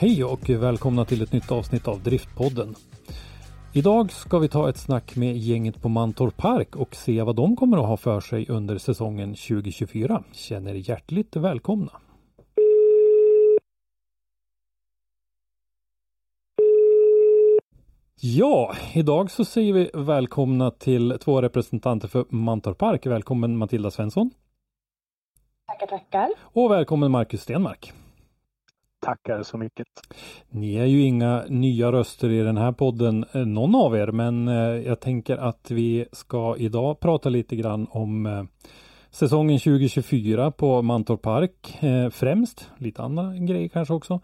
Hej och välkomna till ett nytt avsnitt av Driftpodden. Idag ska vi ta ett snack med gänget på Mantorp Park och se vad de kommer att ha för sig under säsongen 2024. Känner er hjärtligt välkomna. Ja, idag så säger vi välkomna till två representanter för Mantorp Park. Välkommen Matilda Svensson. Tackar, tackar. Och välkommen Marcus Stenmark. Tackar så mycket. Ni är ju inga nya röster i den här podden, eh, någon av er, men eh, jag tänker att vi ska idag prata lite grann om eh, säsongen 2024 på Mantorp Park främst, lite andra grejer kanske också.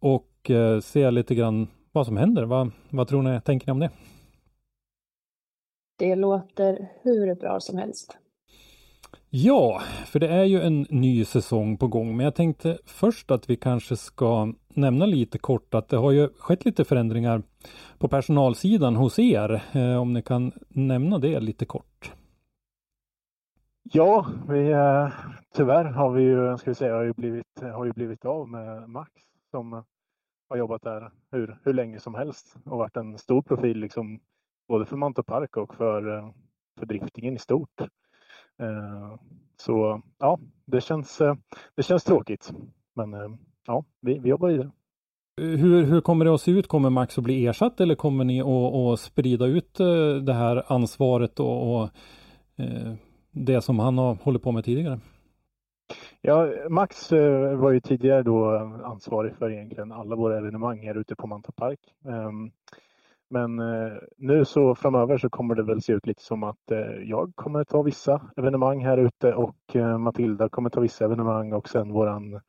Och se lite grann vad som händer. Vad, vad tror ni, tänker ni om det? Det låter hur bra som helst. Ja, för det är ju en ny säsong på gång, men jag tänkte först att vi kanske ska nämna lite kort att det har ju skett lite förändringar på personalsidan hos er. Eh, om ni kan nämna det lite kort. Ja, vi, eh, tyvärr har vi ju, ska vi säga, har ju blivit, har ju blivit av med Max som har jobbat där hur, hur länge som helst och varit en stor profil liksom både för Mantorp Park och för, eh, för driftingen i stort. Eh, så ja, det känns, eh, det känns tråkigt. Men eh, ja, vi, vi jobbar vidare. Hur, hur kommer det att se ut? Kommer Max att bli ersatt eller kommer ni att, att sprida ut det här ansvaret och, och det som han har hållit på med tidigare? Ja, Max var ju tidigare då ansvarig för egentligen alla våra evenemang här ute på Mantorp Park. Men eh, nu så framöver så kommer det väl se ut lite som att eh, jag kommer ta vissa evenemang här ute och eh, Matilda kommer ta vissa evenemang och sen våran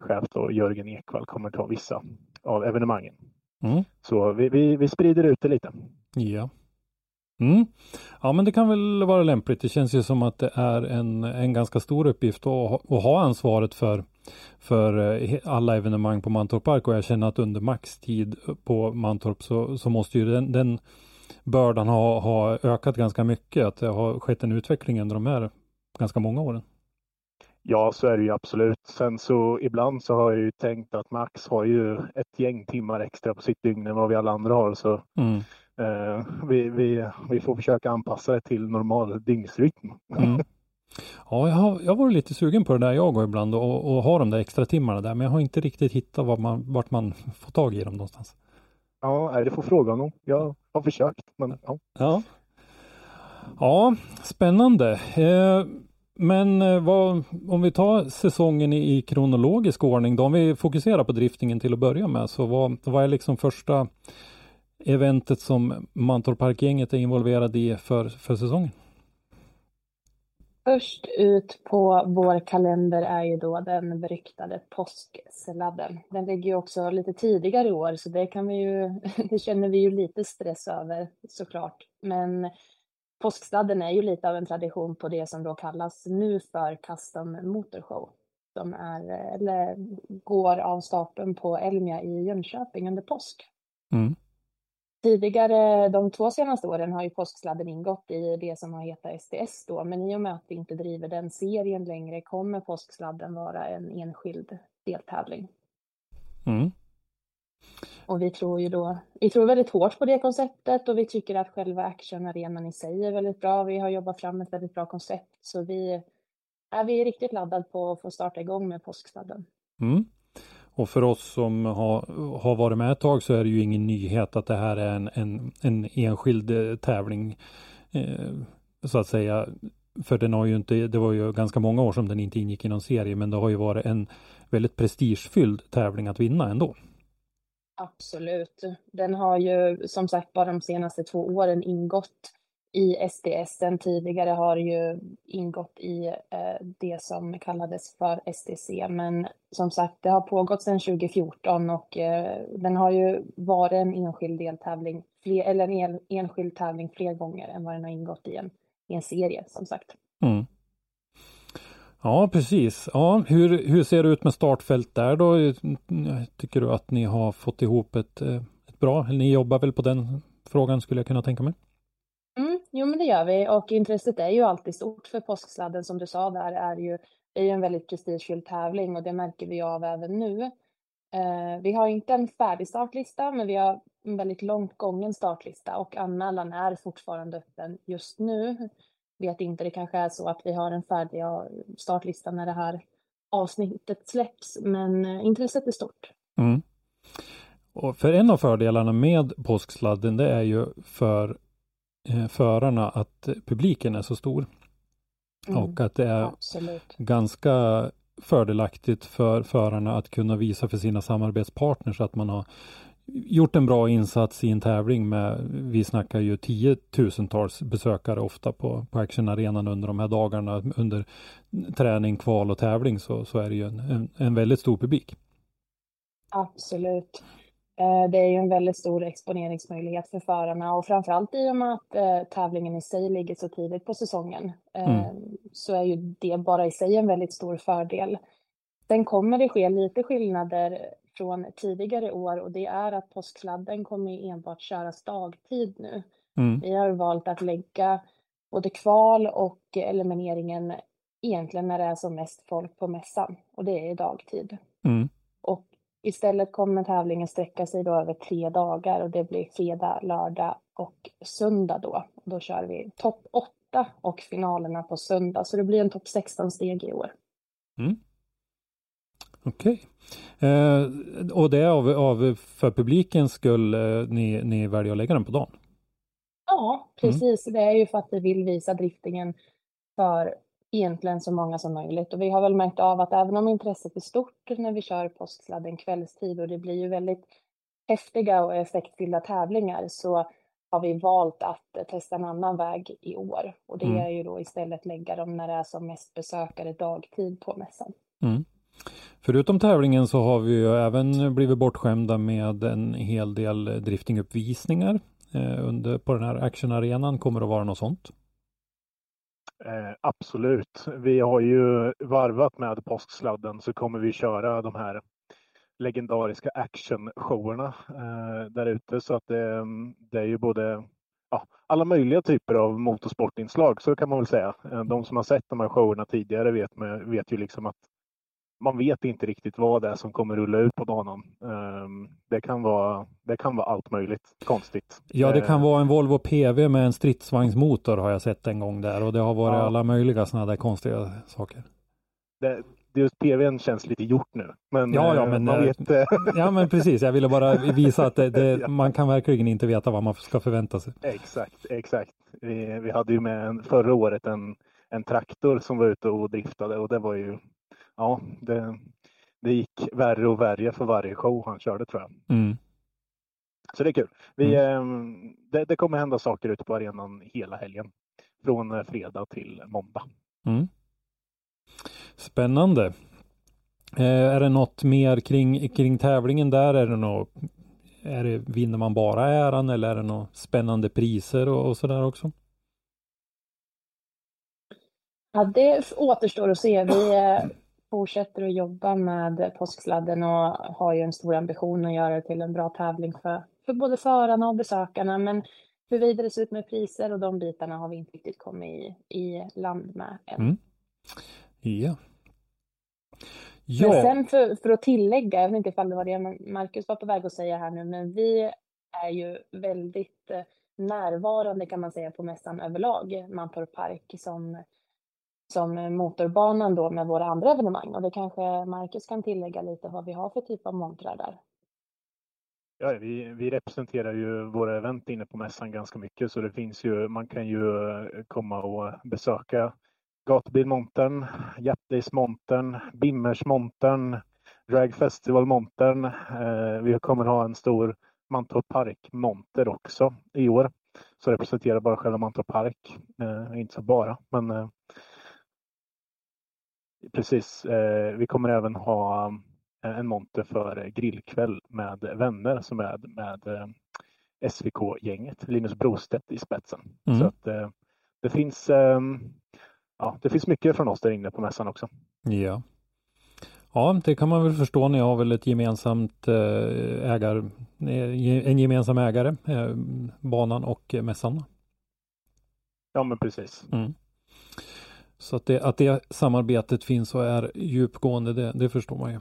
chef då, Jörgen Ekvall kommer ta vissa av evenemangen. Mm. Så vi, vi, vi sprider ut det lite. Ja. Mm. Ja men det kan väl vara lämpligt. Det känns ju som att det är en, en ganska stor uppgift att, att ha ansvaret för, för eh, alla evenemang på Mantorp Park och jag känner att under Max tid på Mantorp så, så måste ju den, den bördan ha, ha ökat ganska mycket. Att det har skett en utveckling under de här ganska många åren. Ja, så är det ju absolut. Sen så ibland så har jag ju tänkt att Max har ju ett gäng timmar extra på sitt dygn än vad vi alla andra har. Så mm. Eh, vi, vi, vi får försöka anpassa det till normal dygnsrytm. Mm. Ja, jag har, jag har varit lite sugen på det där jag går ibland och, och har de där extra timmarna där, men jag har inte riktigt hittat var man, vart man får tag i dem någonstans. Ja, det får fråga honom. Jag har försökt, men ja. Ja, ja spännande. Eh, men eh, vad, om vi tar säsongen i, i kronologisk ordning då, om vi fokuserar på driftingen till att börja med, så vad, vad är liksom första eventet som Mantorp Park-gänget är involverad i för, för säsongen? Först ut på vår kalender är ju då den beryktade påsksladden. Den ligger ju också lite tidigare i år så det kan vi ju, det känner vi ju lite stress över såklart. Men påsksladden är ju lite av en tradition på det som då kallas nu för Custom Motorshow. Som är, eller går av stapeln på Elmia i Jönköping under påsk. Mm. Tidigare, de två senaste åren har ju påsksladden ingått i det som har hetat STS då, men i och med att vi inte driver den serien längre kommer påsksladden vara en enskild deltävling. Mm. Och vi tror ju då, vi tror väldigt hårt på det konceptet och vi tycker att själva actionarenan i sig är väldigt bra. Vi har jobbat fram ett väldigt bra koncept så vi är, vi riktigt laddade på att få starta igång med påsksladden. Mm. Och för oss som har, har varit med ett tag så är det ju ingen nyhet att det här är en, en, en enskild eh, tävling. Eh, så att säga. För den har ju inte, det var ju ganska många år som den inte ingick i någon serie, men det har ju varit en väldigt prestigefylld tävling att vinna ändå. Absolut. Den har ju som sagt bara de senaste två åren ingått i SDS. Den tidigare har ju ingått i eh, det som kallades för STC. Men som sagt, det har pågått sedan 2014 och eh, den har ju varit en enskild deltävling, fler, eller en enskild tävling fler gånger än vad den har ingått i en, i en serie som sagt. Mm. Ja, precis. Ja, hur, hur ser det ut med startfält där då? Tycker du att ni har fått ihop ett, eh, ett bra, eller ni jobbar väl på den frågan skulle jag kunna tänka mig? Jo, men det gör vi och intresset är ju alltid stort för påsksladden som du sa där är ju, är ju en väldigt prestigefylld tävling och det märker vi av även nu. Eh, vi har inte en färdig startlista, men vi har en väldigt långt gången startlista och anmälan är fortfarande öppen just nu vet inte, det kanske är så att vi har en färdig startlista när det här avsnittet släpps, men eh, intresset är stort. Mm. Och för en av fördelarna med påsksladden det är ju för förarna att publiken är så stor. Mm. Och att det är Absolut. ganska fördelaktigt för förarna att kunna visa för sina samarbetspartners att man har gjort en bra insats i en tävling med, vi snackar ju tiotusentals besökare ofta på, på actionarenan under de här dagarna under träning, kval och tävling så, så är det ju en, en, en väldigt stor publik. Absolut. Eh, det är ju en väldigt stor exponeringsmöjlighet för förarna och framförallt i och med att eh, tävlingen i sig ligger så tidigt på säsongen eh, mm. så är ju det bara i sig en väldigt stor fördel. Sen kommer det ske lite skillnader från tidigare år och det är att påsksladden kommer enbart köras dagtid nu. Mm. Vi har valt att lägga både kval och elimineringen egentligen när det är som mest folk på mässan och det är dagtid. Mm. Istället kommer tävlingen sträcka sig då över tre dagar och det blir fredag, lördag och söndag då. Då kör vi topp 8 och finalerna på söndag så det blir en topp 16 steg i år. Mm. Okej. Eh, och det är av, av för publikens skull eh, ni, ni väljer att lägga den på dagen? Ja, mm. precis. Mm. Det är ju för att vi vill visa driftingen för egentligen så många som möjligt. Och vi har väl märkt av att även om intresset är stort när vi kör påsksladden kvällstid och det blir ju väldigt häftiga och effektfyllda tävlingar så har vi valt att testa en annan väg i år. Och det mm. är ju då istället lägga dem när det är som mest besökare dagtid på mässan. Mm. Förutom tävlingen så har vi ju även blivit bortskämda med en hel del driftinguppvisningar eh, under, på den här actionarenan. Kommer det att vara något sånt? Eh, absolut. Vi har ju varvat med påsksladden så kommer vi köra de här legendariska actionshowerna eh, där ute så att det, det är ju både ja, alla möjliga typer av motorsportinslag så kan man väl säga. Eh, de som har sett de här showerna tidigare vet, vet ju liksom att man vet inte riktigt vad det är som kommer rulla ut på banan. Ehm, det kan vara, det kan vara allt möjligt konstigt. Ja, det kan vara en Volvo PV med en stridsvagnsmotor har jag sett en gång där och det har varit ja. alla möjliga sådana där konstiga saker. Det, just PVn känns lite gjort nu. Men, ja, ja, eh, men, man eh, vet... ja, men precis. Jag ville bara visa att det, det, ja. man kan verkligen inte veta vad man ska förvänta sig. Exakt, exakt. Vi, vi hade ju med en, förra året en, en traktor som var ute och driftade och det var ju ja, det, det gick värre och värre för varje show han körde tror jag. Mm. Så det är kul. Vi, mm. eh, det, det, kommer hända saker ute på arenan hela helgen. Från eh, fredag till måndag. Mm. Spännande. Eh, är det något mer kring, kring tävlingen där? Är det något, är det, vinner man bara äran eller är det några spännande priser och, och sådär också? Ja, det återstår att se. Vi, eh, fortsätter att jobba med påsksladden och har ju en stor ambition att göra det till en bra tävling för, för både förarna och besökarna. Men huruvida det ser ut med priser och de bitarna har vi inte riktigt kommit i, i land med än. Mm. Ja. Ja. Men sen för, för att tillägga, jag vet inte ifall det var det Marcus var på väg att säga här nu, men vi är ju väldigt eh, närvarande kan man säga på mässan överlag, Mantorp Park, som som motorbanan då med våra andra evenemang och det kanske Marcus kan tillägga lite vad vi har för typ av montrar där. Ja, vi, vi representerar ju våra event inne på mässan ganska mycket så det finns ju, man kan ju eh, komma och besöka Gatubilmontern, Jappdalesmontern, Bimmersmontern, Dragfestivalmontern. Drag Festival-montern. Eh, vi kommer ha en stor Mantorp Park-monter också i år. Så representerar bara själva Mantorp Park, eh, inte så bara, men eh, precis. Eh, vi kommer även ha eh, en monter för grillkväll med vänner som är med eh, SVK-gänget, Linus Brostedt i spetsen. Mm. Så att eh, det finns ja, det finns mycket från oss där inne på mässan också. Ja. Ja, det kan man väl förstå. Ni har väl ett gemensamt ägar, en gemensam ägare, banan och mässan? Ja, men precis. Mm. Så att det, att det samarbetet finns och är djupgående, det, det förstår man ju.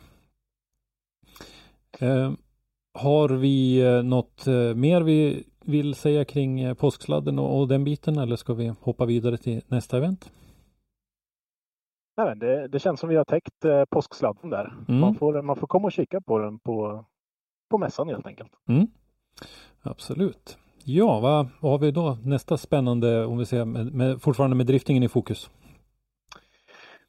Eh, har vi eh, något eh, mer vi vill säga kring eh, påsksladden och, och, den biten eller ska vi hoppa vidare till nästa event? Nej, det, det känns som vi har täckt eh, påsksladden där. Mm. Man, får, man får komma och kika på den på, på mässan helt enkelt. Mm. Absolut. Ja, vad, vad har vi då nästa spännande, om vi ser med, med, fortfarande med driftingen i fokus?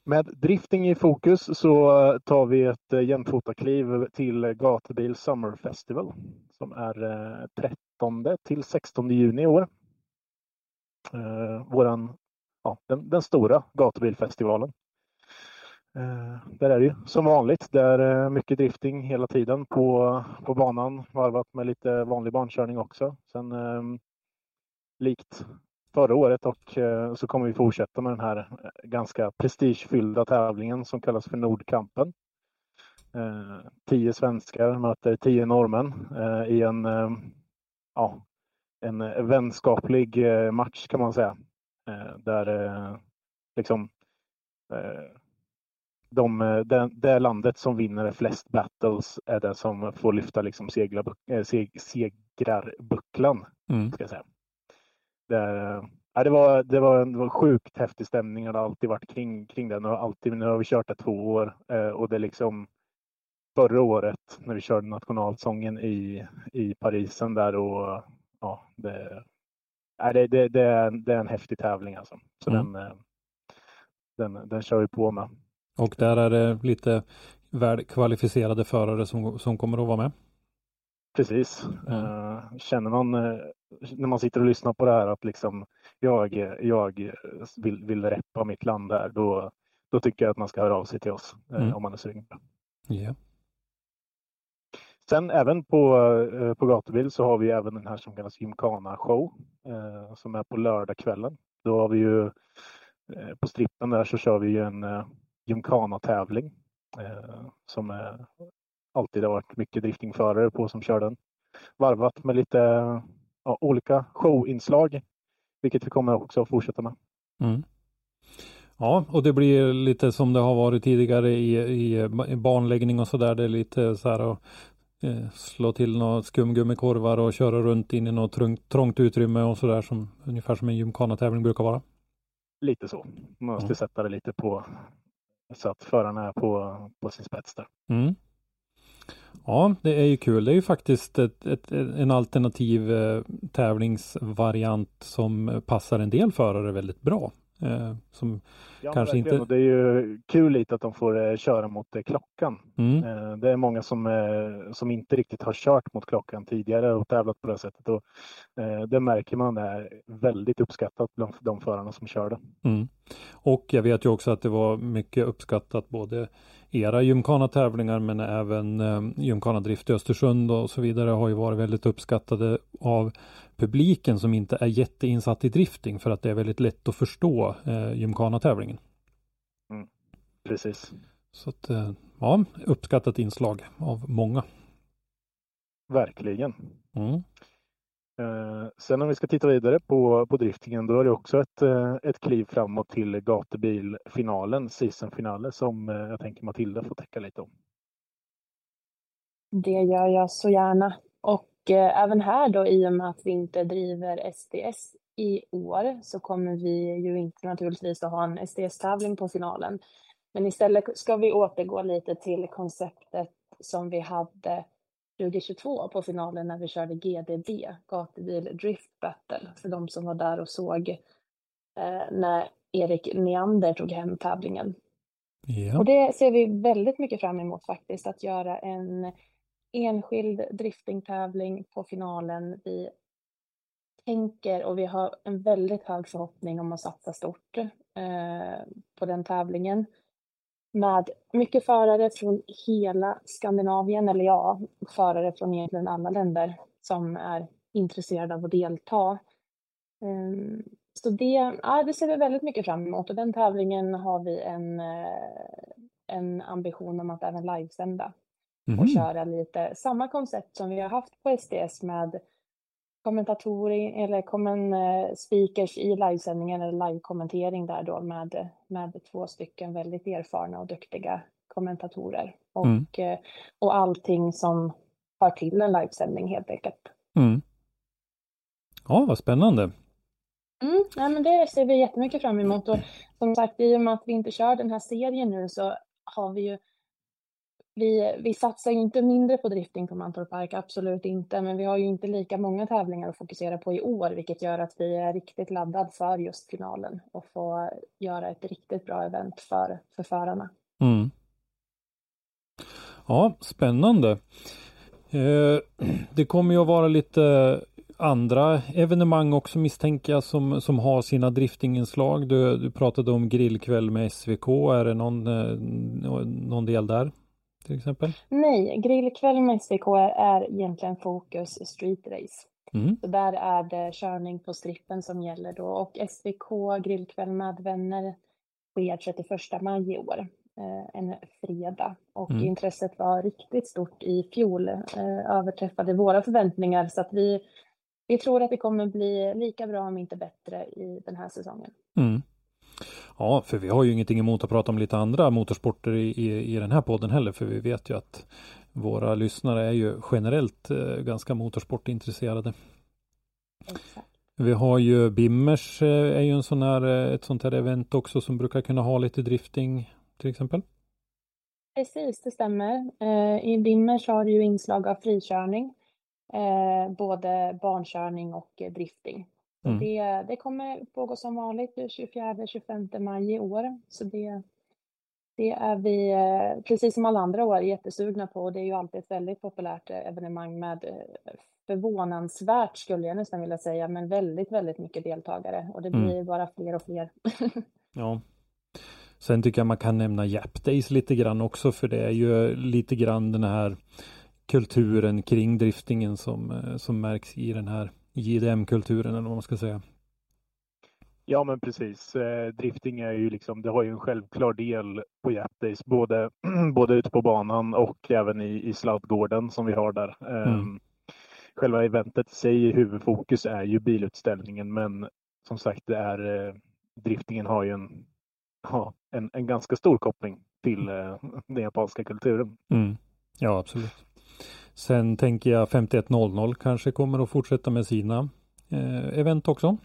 Med drifting i fokus så tar vi ett eh, jämfotakliv till Gatubil Summer Festival som är eh, 13 till 16 juni i år. Eh, våran, ja, den, den stora gatubilfestivalen. Där är det ju som vanligt. Det är mycket drifting hela tiden på, på banan varvat med lite vanlig bankörning också. Sen ehm, likt förra året och eh, så kommer vi fortsätta med den här eh, ganska prestigefyllda tävlingen som kallas för Nordkampen. Eh, tio svenskar möter tio norrmän i en, ja, en vänskaplig match kan man säga. Där liksom de, det, det landet som vinner flest battles är det som får lyfta liksom segla, seg, segrarbucklan. Mm. Ska säga. Det, ja, det, var, det, var en, det var sjukt häftig stämning. Det har alltid varit kring, kring den. Och alltid, nu har vi kört det två år eh, och det är liksom förra året när vi körde nationalsången i, i Parisen där och ja, det, det, det, det, är, det är en häftig tävling alltså. Så mm. den, eh, den, den kör vi på med. Och där är det lite väl kvalificerade förare som, som kommer att vara med? Precis. Mm. Känner man eh, när man sitter och lyssnar på det här att liksom jag, jag vill, vill reppa mitt land här, då, då tycker jag att man ska höra av sig till oss eh, mm. om man är sugen. Yeah. Sen även på, på gatubil så har vi även den här som kallas Gymkhana show eh, som är på lördagskvällen. Då har vi ju eh, på strippen där så kör vi ju en eh, Gymkhana tävling eh, som är alltid har varit mycket driftingförare på som kör den. Varvat med lite ja, olika showinslag, vilket vi kommer också att fortsätta med. Mm. Ja, och det blir lite som det har varit tidigare i, i banläggning och så där. Det är lite så här att eh, slå till några skumgummikorvar och köra runt in i något trångt, trångt utrymme och så där som ungefär som en gymkhana-tävling brukar vara. Lite så. Man måste mm. sätta det lite på så att förarna är på, på sin spets där. Mm. Ja, det är ju kul. Det är ju faktiskt ett, ett, en alternativ eh, tävlingsvariant som passar en del förare väldigt bra. Eh, som ja, kanske inte... Och det är ju kul lite att de får eh, köra mot eh, klockan. Mm. Eh, det är många som, eh, som inte riktigt har kört mot klockan tidigare och tävlat på det sättet. Och, det märker man är väldigt uppskattat bland de förarna som kör det. Mm. Och jag vet ju också att det var mycket uppskattat både era gymkhana-tävlingar men även eh, gymkhana-drift i Östersund och så vidare har ju varit väldigt uppskattade av publiken som inte är jätteinsatt i drifting för att det är väldigt lätt att förstå eh, gymkhana-tävlingen. Mm, precis. Så att, eh, ja, uppskattat inslag av många. Verkligen. Mm. Eh, sen om vi ska titta vidare på, på driftingen, då är det också ett, eh, ett kliv framåt till gatubilfinalen, seasonfinalen, som eh, jag tänker Matilda får täcka lite om. Det gör jag så gärna. Och eh, även här då i och med att vi inte driver SDS i år så kommer vi ju inte naturligtvis att ha en SDS-tävling på finalen. Men istället ska vi återgå lite till konceptet som vi hade 2022 på finalen när vi körde GDB, gatubil Drift Battle, för de som var där och såg eh, när Erik Neander tog hem tävlingen. Ja. Och det ser vi väldigt mycket fram emot faktiskt, att göra en enskild driftingtävling på finalen. Vi tänker och vi har en väldigt hög förhoppning om att satsa stort eh, på den tävlingen. Med mycket förare från hela Skandinavien, eller ja, förare från egentligen alla länder som är intresserade av att delta. Um, så det, ja, det ser vi väldigt mycket fram emot och den tävlingen har vi en, eh, en ambition om att även livesända Mhm. och köra lite samma koncept som vi har haft på SDS med kommentatorer eller kommen, eh, speakers i livesändningen eller live-kommentering där då med, med två stycken väldigt erfarna och duktiga kommentatorer. Och, Mm. eh, och allting som hör till en livesändning helt enkelt. Mm. Ja, vad spännande. Mm, nej, men det ser vi jättemycket fram emot och som sagt i och med att vi inte kör den här serien nu så har vi ju vi, vi satsar ju inte mindre på drifting på Mantorp Park, absolut inte, men vi har ju inte lika många tävlingar att fokusera på i år, vilket gör att vi är riktigt laddad för just finalen och få göra ett riktigt bra event för, för förarna. Mm. Ja, spännande. Eh, det kommer ju att vara lite andra evenemang också misstänker jag som, som har sina driftinginslag. Du, du pratade om grillkväll med SVK. Är det någon, eh, någon del där till exempel? Nej, grillkväll med SVK är, egentligen fokus street race. Mm. Så där är det körning på strippen som gäller då och SVK grillkväll med vänner sker 31 maj i år, eh, en fredag. Och Mm. intresset var riktigt stort i fjol, eh, överträffade våra förväntningar så att vi, vi tror att det kommer bli lika bra om inte bättre i den här säsongen. Mm. Ja, för vi har ju ingenting emot att prata om lite andra motorsporter i, i, i den här podden heller, för vi vet ju att våra lyssnare är ju generellt eh, ganska motorsportintresserade. Exakt. Vi har ju Bimmers eh, är ju en sån här, eh, ett sånt här event också som brukar kunna ha lite drifting till exempel. Precis, det stämmer. Eh, I Bimmers har du ju inslag av frikörning, eh, både barnkörning och eh, drifting. Mm. det, det kommer pågå som vanligt 24-25 maj i år. Så det, det är vi, eh, precis som alla andra år, jättesugna på. Det är ju alltid ett väldigt populärt eh, evenemang med eh, förvånansvärt, skulle jag nästan vilja säga, men väldigt, väldigt mycket deltagare. Och det Mm. blir bara fler och fler. Ja. Sen tycker jag man kan nämna Jap Days lite grann också för det är ju lite grann den här kulturen kring driftingen som, som märks i den här JDM-kulturen eller vad man ska säga. Ja, men precis. Eh, drifting är ju liksom, det har ju en självklar del på Jap Days, både, både ute på banan och även i, i sladdgården som vi har där. Mm. Själva eventet i sig, huvudfokus är ju bilutställningen, men som sagt, det är, eh, driftingen har ju en, ja, en, en ganska stor koppling till eh, den japanska kulturen. Mm. Ja, absolut. Sen tänker jag 5100 kanske kommer att fortsätta med sina eh, event också.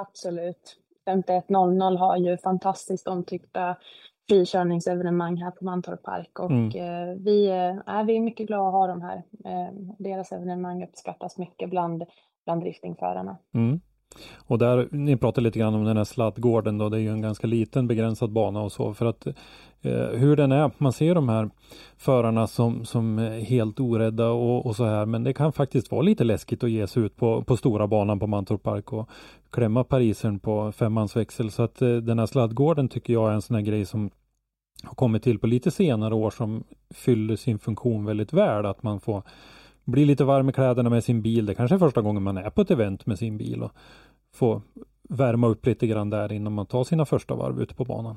Absolut. 5100 har ju fantastiskt omtyckta frikörningsevenemang här på Mantorp Park och Mm. eh, vi, eh, är, vi är mycket glada att ha dem här. Eh, deras evenemang uppskattas mycket bland, bland driftingförarna. Mm. Och där, ni pratade lite grann om den här sladdgården då, det är ju en ganska liten begränsad bana och så för att Eh, hur den är, man ser de här förarna som, som är helt orädda och, och så här men det kan faktiskt vara lite läskigt att ge sig ut på, på stora banan på Mantorp Park och klämma parisern på femmansväxel så att eh, den här sladdgården tycker jag är en sån här grej som har kommit till på lite senare år som fyller sin funktion väldigt väl att man får bli lite varm i kläderna med sin bil. Det kanske är första gången man är på ett event med sin bil och få värma upp lite grann där innan man tar sina första varv ute på banan.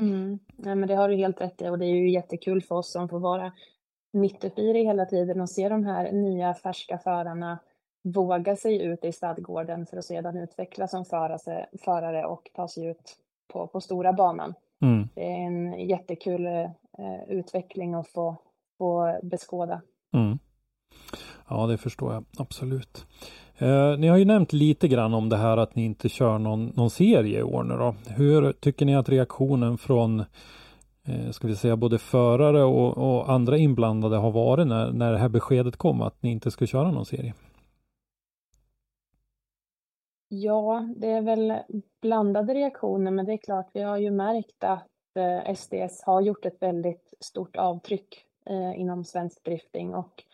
Mm. Nej, men det har du helt rätt i och det är ju jättekul för oss som får vara mitt uppe i det hela tiden och se de här nya färska förarna våga sig ut i stadgården för att sedan utvecklas som förare, förare och ta sig ut på, på stora banan. Mm. Det är en jättekul eh, utveckling att få, få beskåda. Mm. Ja, det förstår jag absolut. Eh, ni har ju nämnt lite grann om det här att ni inte kör någon, någon serie i år nu då. Hur tycker ni att reaktionen från eh, ska vi säga både förare och, och, andra inblandade har varit när, när det här beskedet kom att ni inte ska köra någon serie? Ja, det är väl blandade reaktioner, men det är klart, vi har ju märkt att eh, SDS har gjort ett väldigt stort avtryck eh, inom svensk drifting och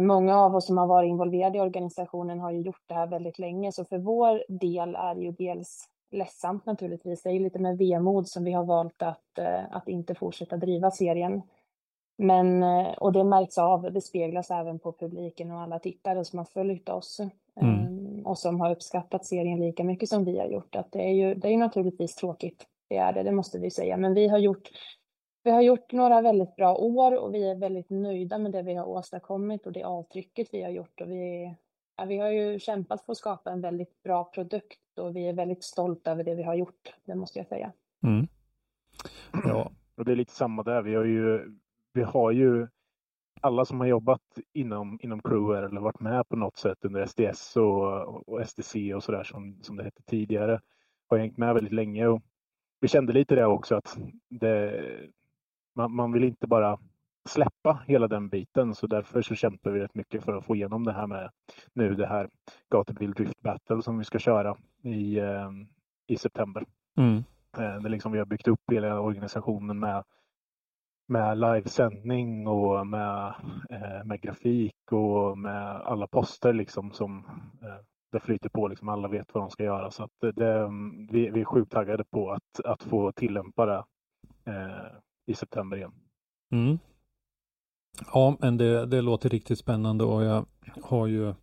många av oss som har varit involverade i organisationen har ju gjort det här väldigt länge, så för vår del är det ju dels ledsamt naturligtvis. Det är ju lite med vemod som vi har valt att, att inte fortsätta driva serien. Men, och det märks av, det speglas även på publiken och alla tittare som har följt oss. Mm. Och som har uppskattat serien lika mycket som vi har gjort. Att det är ju det är naturligtvis tråkigt, det är det, det måste vi säga. Men vi har gjort vi har gjort några väldigt bra år och vi är väldigt nöjda med det vi har åstadkommit och det avtrycket vi har gjort. Och vi, ja, vi har ju kämpat för att skapa en väldigt bra produkt och vi är väldigt stolta över det vi har gjort, det måste jag säga. Mm. Ja, och det är lite samma där. Vi har ju, vi har ju alla som har jobbat inom, inom Crew eller varit med på något sätt under SDS och, och STC och sådär som, som det hette tidigare har hängt med väldigt länge. Och vi kände lite det också att det, man, man vill inte bara släppa hela den biten så därför så kämpar vi rätt mycket för att få igenom det här med nu det här Gatubil Drift Battle som vi ska köra i, eh, i september. Mm. Eh, det liksom vi har byggt upp hela organisationen med med livesändning och med, eh, med grafik och med alla poster liksom som det flyter på. Liksom alla vet vad de ska göra. Så att det, vi, vi är sjukt taggade på att, att få tillämpa det i september igen. Mm. Ja, men det, det låter riktigt spännande och jag har ju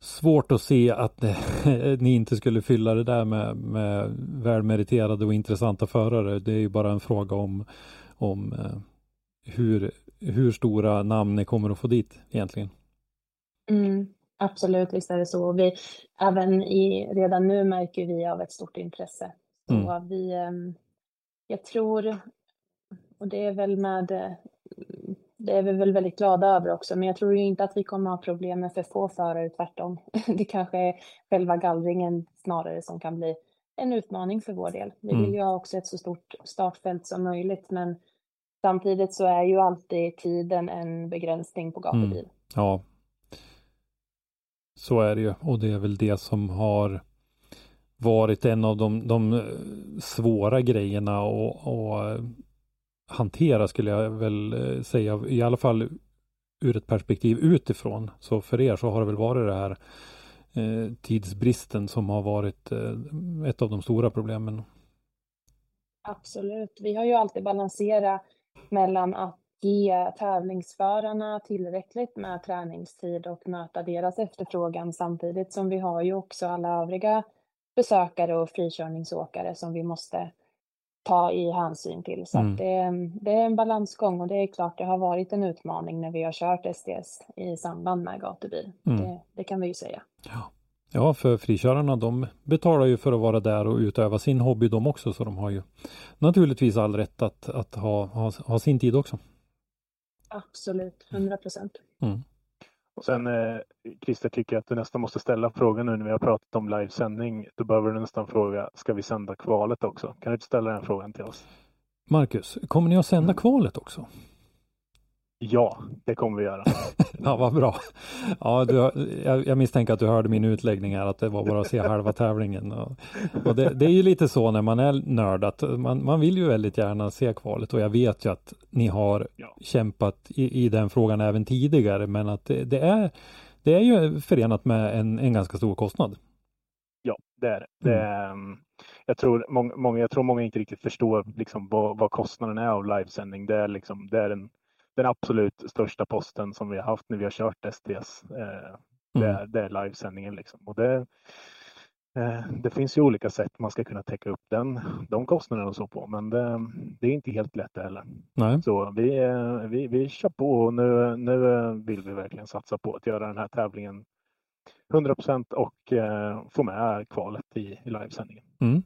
svårt att se att det, ni inte skulle fylla det där med, med välmeriterade och intressanta förare. Det är ju bara en fråga om om eh, hur, hur stora namn ni kommer att få dit egentligen. Mm, absolut, visst är det så. Vi, även i, redan nu märker vi av ett stort intresse. Så mm. vi, eh, jag tror, och det är väl med det är vi väl väldigt glada över också, men jag tror ju inte att vi kommer ha problem med för få förare, tvärtom. Det kanske är själva gallringen snarare som kan bli en utmaning för vår del. Vi vill mm. ju ha också ett så stort startfält som möjligt, men samtidigt så är ju alltid tiden en begränsning på gatubil. Mm. Ja, så är det ju och det är väl det som har varit en av de, de eh, svåra grejerna att hantera skulle jag väl eh, säga, i alla fall ur ett perspektiv utifrån. Så för er så har det väl varit det här eh, tidsbristen som har varit eh, ett av de stora problemen. Absolut. Vi har ju alltid balanserat mellan att ge tävlingsförarna tillräckligt med träningstid och möta deras efterfrågan samtidigt som vi har ju också alla övriga besökare och frikörningsåkare som vi måste ta i hänsyn till. Så mm. det, det, är en balansgång och det är klart det har varit en utmaning när vi har kört SDS i samband med gatubil. Mm. Det, det, kan vi ju säga. Ja. ja, för frikörarna de betalar ju för att vara där och utöva sin hobby de också så de har ju naturligtvis all rätt att, att ha, ha, ha sin tid också. Absolut, 100 procent. Mm. Och sen eh, Christer tycker att du nästan måste ställa frågan nu när vi har pratat om livesändning. Då behöver du nästan fråga, ska vi sända kvalet också? Kan du inte ställa den frågan till oss? Marcus, kommer ni att sända kvalet också? Ja, det kommer vi göra. ja, vad bra. Ja, du, jag, jag, misstänker att du hörde min utläggning här att det var bara att se halva tävlingen. Och, och det, det, är ju lite så när man är nörd att man, man vill ju väldigt gärna se kvalet och jag vet ju att ni har ja. kämpat i, i, den frågan även tidigare men att det, det, är, det är ju förenat med en, en ganska stor kostnad. Ja, det är det. Mm. mm, jag, tror många, jag tror många inte riktigt förstår liksom vad, vad kostnaden är av livesändning. Det är, liksom, det är en den absolut största posten som vi har haft när vi har kört STS. Eh, det, mm. är, det är livesändningen liksom. Och det, eh, det finns ju olika sätt man ska kunna täcka upp den, de kostnaderna och så på, men det, det är inte helt lätt heller. Nej. Så vi, eh, vi, vi kör på och nu, nu vill vi verkligen satsa på att göra den här tävlingen 100 procent och eh, få med kvalet i, i livesändningen. Mm.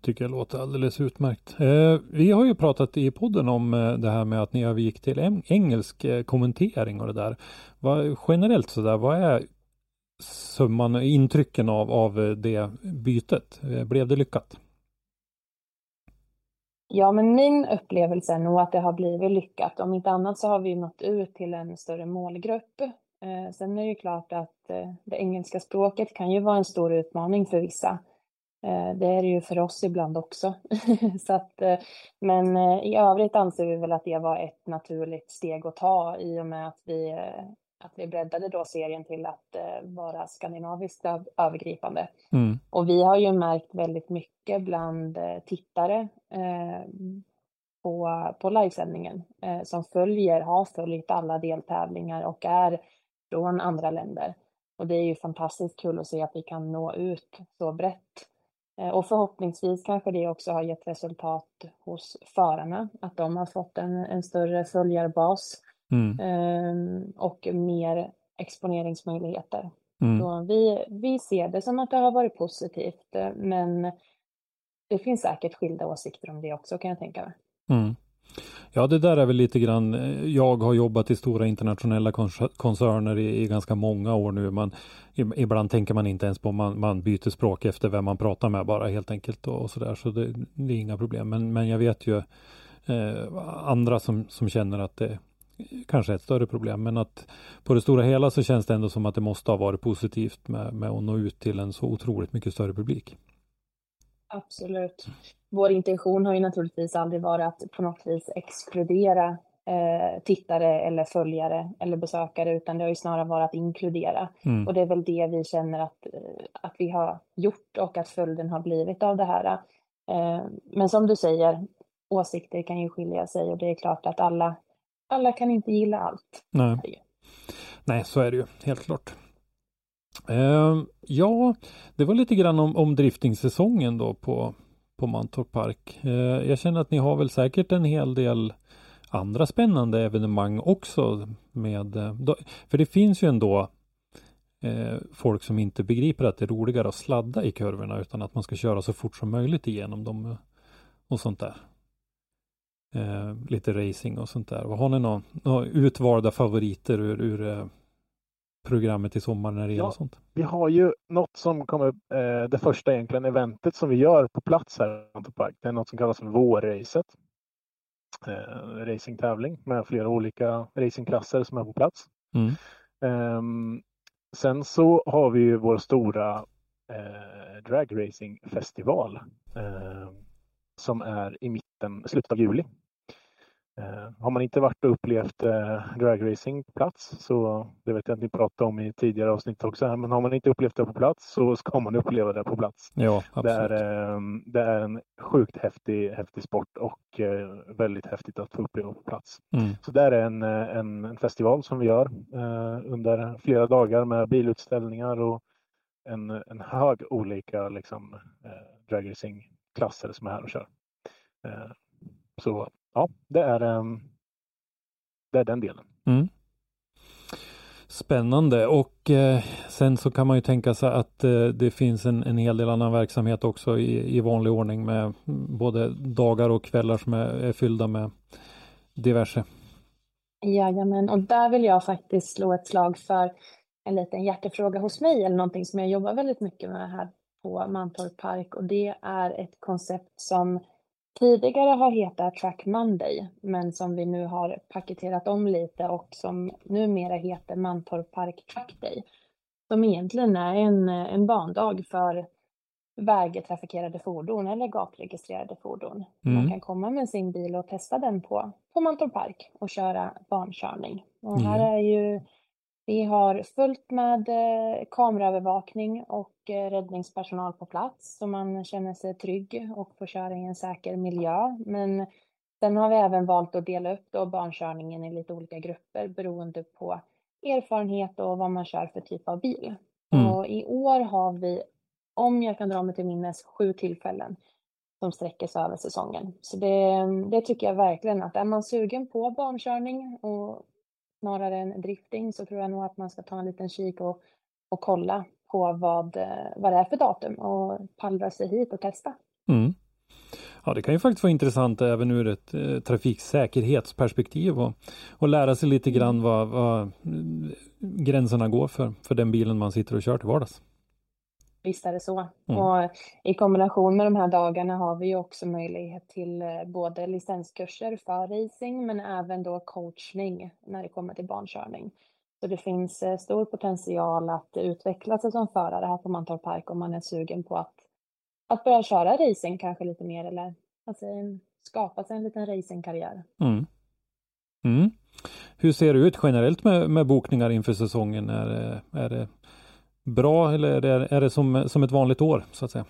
Tycker jag låter alldeles utmärkt. Eh, vi har ju pratat i podden om eh, det här med att ni övergick till engelsk eh, kommentering och det där. Vad, generellt sådär, vad är summan, intrycken av, av eh, det bytet? Eh, blev det lyckat? Ja, men min upplevelse är nog att det har blivit lyckat. Om inte annat så har vi nått ut till en större målgrupp. Eh, sen är det ju klart att eh, det engelska språket kan ju vara en stor utmaning för vissa. Eh, det är det ju för oss ibland också. så att, eh, men eh, i övrigt anser vi väl att det var ett naturligt steg att ta i och med att vi, att vi breddade då serien till att vara skandinaviskt övergripande. Mm. Och vi har ju märkt väldigt mycket bland tittare på, på livesändningen som följer, har följt alla deltävlingar och är från andra länder. Och det är ju fantastiskt kul att se att vi kan nå ut så brett. Eh, och förhoppningsvis kanske det också har gett resultat hos förarna, att de har fått en, en större följarbas mm. Ehm, och mer exponeringsmöjligheter. Mm. Så vi, vi ser det som att det har varit positivt, eh, men det finns säkert skilda åsikter om det också kan jag tänka mig. Mm. Ja, det där är väl lite grann. Eh, jag har jobbat i stora internationella koncerner i, i ganska många år nu. Man, ibland tänker man inte ens på man, man byter språk efter vem man pratar med bara helt enkelt och, och så där. Så det, det, är inga problem. Men, men jag vet ju eh, andra som, som känner att det kanske är ett större problem. Men att på det stora hela så känns det ändå som att det måste ha varit positivt med, med att nå ut till en så otroligt mycket större publik. Absolut. Vår intention har ju naturligtvis aldrig varit att på något vis exkludera eh, tittare eller följare eller besökare, utan det har ju snarare varit att inkludera. Mm. Och det är väl det vi känner att, eh, att vi har gjort och att följden har blivit av det här. Eh, men som du säger, åsikter kan ju skilja sig och det är klart att alla, alla kan inte gilla allt. Nej. Nej, så är det ju helt klart. Eh, ja, det var lite grann om, om driftingsäsongen då på, på Mantorp Park. Eh, jag känner att ni har väl säkert en hel del andra spännande evenemang också med, eh, då, för det finns ju ändå eh, folk som inte begriper att det är roligare att sladda i kurvorna utan att man ska köra så fort som möjligt igenom dem eh, och sånt där. Ehm, lite racing och sånt där. Har ni några, några utvalda favoriter ur, ur programmet i sommar när det gäller ja, sånt? Vi har ju något som kommer, eh, det första egentligen eventet som vi gör på plats här på Park. Det är något som kallas för vårracet. Eh, racingtävling med flera olika racingklasser som är på plats. Mm. Eh, sen så har vi ju vår stora eh, dragracingfestival eh, som är i mitten, slutet av juli. Eh, har man inte varit och upplevt eh, dragracing på plats så det vet jag att ni pratade om i tidigare avsnitt också här, men har man inte upplevt det på plats så ska man uppleva det på plats. Ja, det, är, eh, det är en sjukt häftig, häftig sport och eh, väldigt häftigt att få uppleva på plats. Mm. Så det är en, en, en, festival som vi gör under flera dagar med bilutställningar och en, en hög olika liksom, dragracing-klasser som är här och kör. Så ja, det är, ehm, det är den delen. Mm. Spännande och eh, sen så kan man ju tänka sig att eh, det finns en, en hel del annan verksamhet också i, i vanlig ordning med både dagar och kvällar som är, är fyllda med diverse. Jajamän, och där vill jag faktiskt slå ett slag för en liten hjärtefråga hos mig eller någonting som jag jobbar väldigt mycket med här på Mantorp Park och det är ett koncept som tidigare har hetat Track Monday, men som vi nu har paketerat om lite och som numera heter Mantorp Park Track Day. Som egentligen är en, en bandag för vägtrafikerade fordon eller gatregistrerade fordon. Mm. Man kan komma med sin bil och testa den på, på Mantorp Park och köra bankörning. Och här är ju vi har fullt med eh, kameraövervakning och eh, räddningspersonal på plats så man känner sig trygg och får köra i en säker miljö. Men sen har vi även valt att dela upp då barnkörningen i lite olika grupper beroende på erfarenhet och vad man kör för typ av bil. Mm. Och i år har vi, om jag kan dra mig till minnes, sju tillfällen som sträcker sig över säsongen. Så det, det tycker jag verkligen att är man sugen på barnkörning och snarare än drifting så tror jag nog att man ska ta en liten kik och, och kolla på vad, vad det är för datum och pallra sig hit och testa. Mm. Ja, det kan ju faktiskt vara intressant även ur ett eh, trafiksäkerhetsperspektiv och, och lära sig lite grann vad, vad gränserna går för, för den bilen man sitter och kör till vardags. Visst är det så. Mm. Och i kombination med de här dagarna har vi ju också möjlighet till eh, både licenskurser för racing men även då coachning när det kommer till barnkörning. Så det finns eh, stor potential att utveckla sig som förare här på Mantorp Park om man är sugen på att, att börja köra racing kanske lite mer eller alltså, skapa sig en liten racingkarriär. Mm. Mm. Hur ser det ut generellt med, med bokningar inför säsongen? Är är det bra eller är det, är det som, som ett vanligt år så att säga?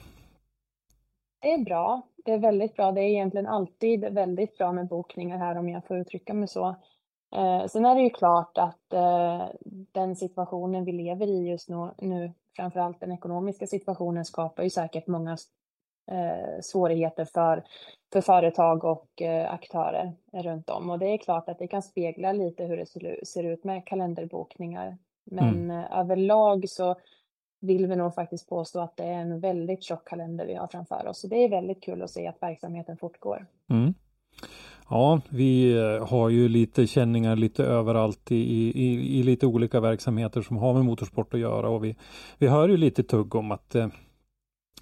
Det är bra. Det är väldigt bra. Det är egentligen alltid väldigt bra med bokningar här om jag får uttrycka mig så. Eh, sen är det ju klart att eh, den situationen vi lever i just nu, nu framförallt den ekonomiska situationen skapar ju säkert många eh, svårigheter för, för företag och eh, aktörer runt om. Och det är klart att det kan spegla lite hur det ser ut med kalenderbokningar. Men Mm. överlag så vill vi nog faktiskt påstå att det är en väldigt tjock kalender vi har framför oss. Så det är väldigt kul att se att verksamheten fortgår. Mm. Ja, vi eh, har ju lite känningar lite överallt i, i, i lite olika verksamheter som har med motorsport att göra och vi, vi hör ju lite tugg om att eh,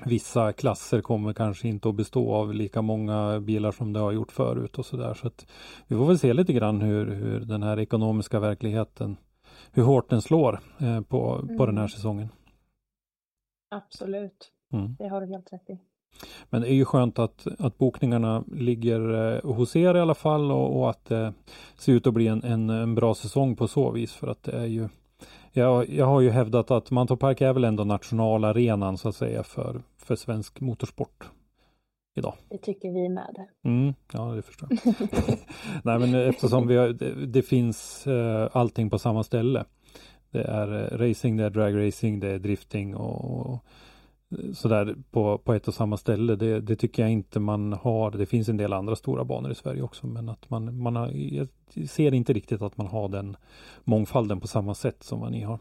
vissa klasser kommer kanske inte att bestå av lika många bilar som det har gjort förut och sådär. Så att vi får väl se lite grann hur, hur den här ekonomiska verkligheten, hur hårt den slår eh, på, på den här Mm. säsongen. Absolut, Mm. det har du helt rätt i. Men det är ju skönt att, att bokningarna ligger eh, hos er i alla fall och, och att det ser ut att bli en, en, en bra säsong på så vis för att det är ju jag, jag har ju hävdat att Mantorp Park är väl ändå nationalarenan så att säga för, för svensk motorsport idag. Det tycker vi med. Mm, ja, det förstår jag. Nej, men eftersom vi har, det, det finns eh, allting på samma ställe. Det är eh, racing, det är dragracing, det är drifting och, och sådär på, på ett och samma ställe. Det, det tycker jag inte man har. Det finns en del andra stora banor i Sverige också, men att man, man har, jag ser inte riktigt att man har den mångfalden på samma sätt som vad ni har.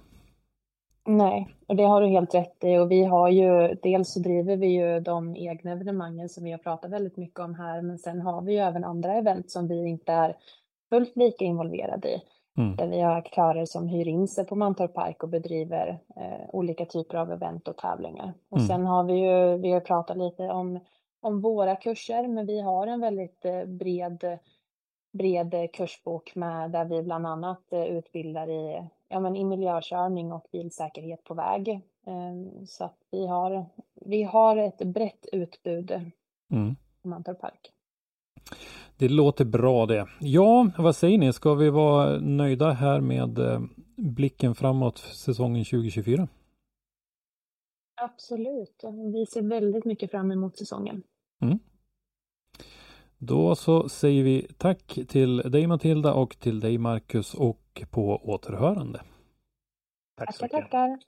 Nej, och det har du helt rätt i. Och vi har ju, dels så driver vi ju de egna evenemangen som vi har pratat väldigt mycket om här, men sen har vi ju även andra event som vi inte är fullt lika involverade i. Mm. Där vi har aktörer som hyr in sig på Mantorp Park och bedriver eh, olika typer av event och tävlingar. Och Mm. sen har vi ju, vi har pratat lite om, om våra kurser, men vi har en väldigt eh, bred, bred eh, kursbok med där vi bland annat eh, utbildar i, ja, men i miljökörning och bilsäkerhet på väg. Eh, så att vi har, vi har ett brett utbud Mm. på Mantorp Park. Det låter bra det. Ja, vad säger ni? Ska vi vara nöjda här med eh, blicken framåt säsongen 2024? Absolut, vi ser väldigt mycket fram emot säsongen. Då så säger vi tack till dig Matilda och till dig Marcus och på återhörande. Tack så mycket. tackar.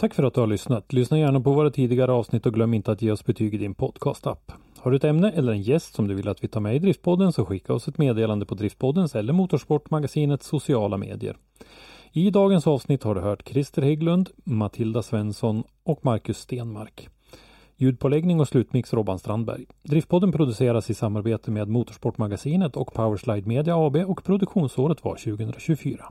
Tack för att du har lyssnat. Lyssna gärna på våra tidigare avsnitt och glöm inte att ge oss betyg i din podcast-app. Har du ett ämne eller en gäst som du vill att vi tar med i Driftpodden så skicka oss ett meddelande på Driftpoddens eller Motorsportmagasinets sociala medier. I dagens avsnitt har du hört Christer Hägglund, Matilda Svensson och Marcus Stenmark. Ljudpåläggning och slutmix Robban Strandberg. Driftpodden produceras i samarbete med Motorsportmagasinet och Powerslide Media AB och produktionsåret var 2024.